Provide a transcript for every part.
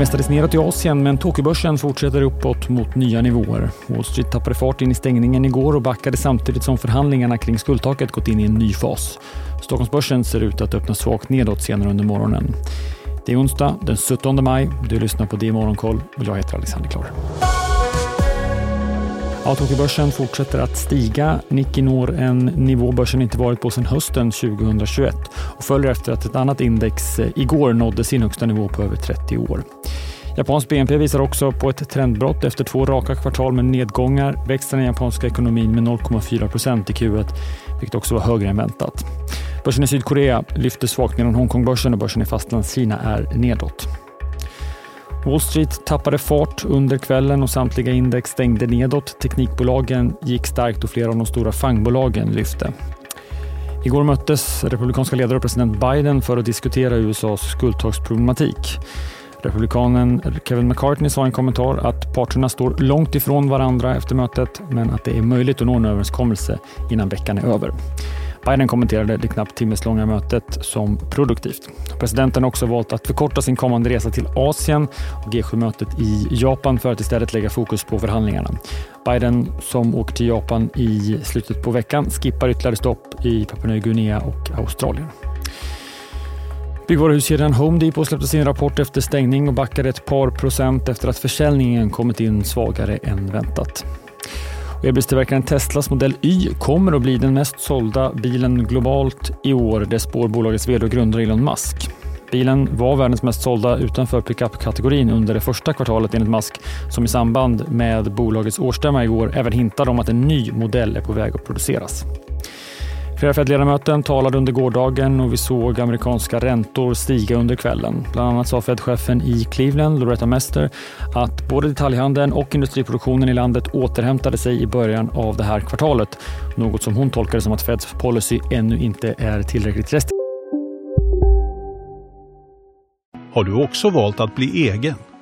mestadels neråt i Asien, men Tokyobörsen fortsätter uppåt mot nya nivåer. Wall Street tappade fart in i stängningen igår och backade samtidigt som förhandlingarna kring skuldtaket gått in i en ny fas. Stockholmsbörsen ser ut att öppna svagt nedåt senare under morgonen. Det är onsdag den 17 maj. Du lyssnar på det Morgonkoll och jag heter Alexander Klar. Ja, Tokyobörsen fortsätter att stiga. Nikkei når en nivå börsen inte varit på sedan hösten 2021 och följer efter att ett annat index eh, igår nådde sin högsta nivå på över 30 år. Japansk BNP visar också på ett trendbrott efter två raka kvartal med nedgångar. Växte den japanska ekonomin med 0,4 procent i Q1, vilket också var högre än väntat. Börsen i Sydkorea lyfter svagt medan Hongkongbörsen och börsen i Fastlandskina är nedåt. Wall Street tappade fart under kvällen och samtliga index stängde nedåt. Teknikbolagen gick starkt och flera av de stora fangbolagen lyfte. Igår möttes republikanska ledare och president Biden för att diskutera USAs skuldtagsproblematik. Republikanen Kevin McCartney sa i en kommentar att parterna står långt ifrån varandra efter mötet men att det är möjligt att nå en överenskommelse innan veckan är över. Biden kommenterade det knappt timmeslånga mötet som produktivt. Presidenten har också valt att förkorta sin kommande resa till Asien och G7-mötet i Japan för att istället lägga fokus på förhandlingarna. Biden, som åker till Japan i slutet på veckan, skippar ytterligare stopp i Papua Nya Guinea och Australien. Byggvaruhuskedjan Home Depot släppte sin rapport efter stängning och backade ett par procent efter att försäljningen kommit in svagare än väntat. Elbilstillverkaren Teslas modell Y kommer att bli den mest sålda bilen globalt i år. Det spår bolagets vd och grundare Elon Musk. Bilen var världens mest sålda utanför pickup-kategorin under det första kvartalet enligt Musk som i samband med bolagets årsstämma igår även hintade om att en ny modell är på väg att produceras. Flera Fed-ledamöter talade under gårdagen och vi såg amerikanska räntor stiga under kvällen. Bland annat sa Fed-chefen i Cleveland, Loretta Mester, att både detaljhandeln och industriproduktionen i landet återhämtade sig i början av det här kvartalet. Något som hon tolkade som att Feds policy ännu inte är tillräckligt restriktiv. Har du också valt att bli egen?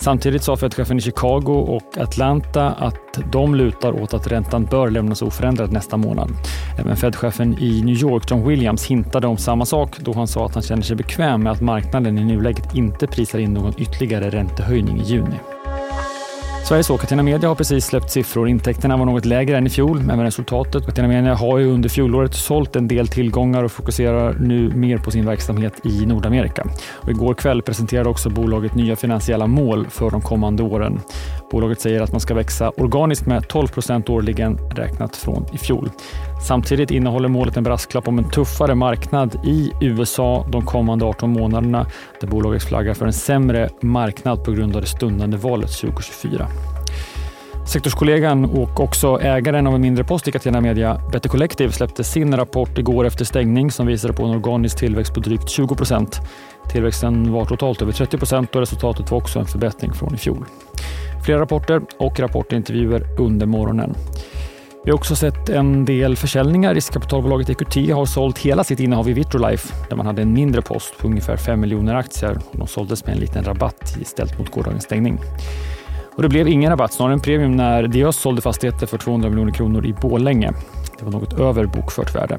Samtidigt sa Fed-chefen i Chicago och Atlanta att de lutar åt att räntan bör lämnas oförändrad nästa månad. Även Fed-chefen i New York, John Williams, hintade om samma sak då han sa att han känner sig bekväm med att marknaden i nuläget inte prisar in någon ytterligare räntehöjning i juni. Sveriges och Catena Media har precis släppt siffror. Intäkterna var något lägre än i fjol, men resultatet. Catena Media har ju under fjolåret sålt en del tillgångar och fokuserar nu mer på sin verksamhet i Nordamerika. Och igår kväll presenterade också bolaget nya finansiella mål för de kommande åren. Bolaget säger att man ska växa organiskt med 12 procent årligen räknat från i fjol. Samtidigt innehåller målet en brasklapp om en tuffare marknad i USA de kommande 18 månaderna där bolaget flaggar för en sämre marknad på grund av det stundande valet 2024. Sektorskollegan och också ägaren av en mindre post i Catena Media, Better Collective, släppte sin rapport igår efter stängning som visade på en organisk tillväxt på drygt 20 procent. Tillväxten var totalt över 30 procent och resultatet var också en förbättring från i fjol. Flera rapporter och rapportintervjuer under morgonen. Vi har också sett en del försäljningar. Riskkapitalbolaget EQT har sålt hela sitt innehav i Vitrolife där man hade en mindre post på ungefär 5 miljoner aktier. De såldes med en liten rabatt istället mot gårdagens stängning. Och det blev ingen rabatt, snarare en premium när Diös sålde fastigheter för 200 miljoner kronor i Bålänge. Det var något över bokfört värde.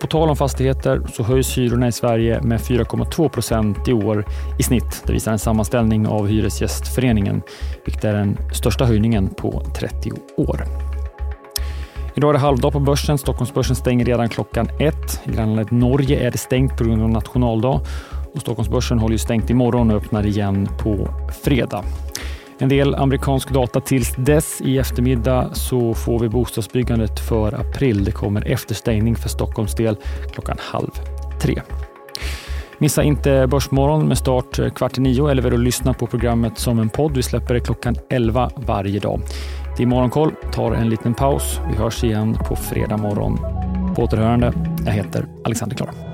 På tal om fastigheter så höjs hyrorna i Sverige med 4,2 procent i år i snitt. Det visar en sammanställning av Hyresgästföreningen, vilket är den största höjningen på 30 år. Idag är det halvdag på börsen. Stockholmsbörsen stänger redan klockan ett. I grannlandet Norge är det stängt på grund av nationaldag. Och Stockholmsbörsen håller ju stängt imorgon och öppnar igen på fredag. En del amerikansk data tills dess. I eftermiddag så får vi bostadsbyggandet för april. Det kommer efter stängning för Stockholms del klockan halv tre. Missa inte Börsmorgon med start kvart i nio eller att lyssna på programmet som en podd. Vi släpper det klockan 11 varje dag. Det är Morgonkoll tar en liten paus. Vi hörs igen på fredag morgon. På återhörande. Jag heter Alexander Klar.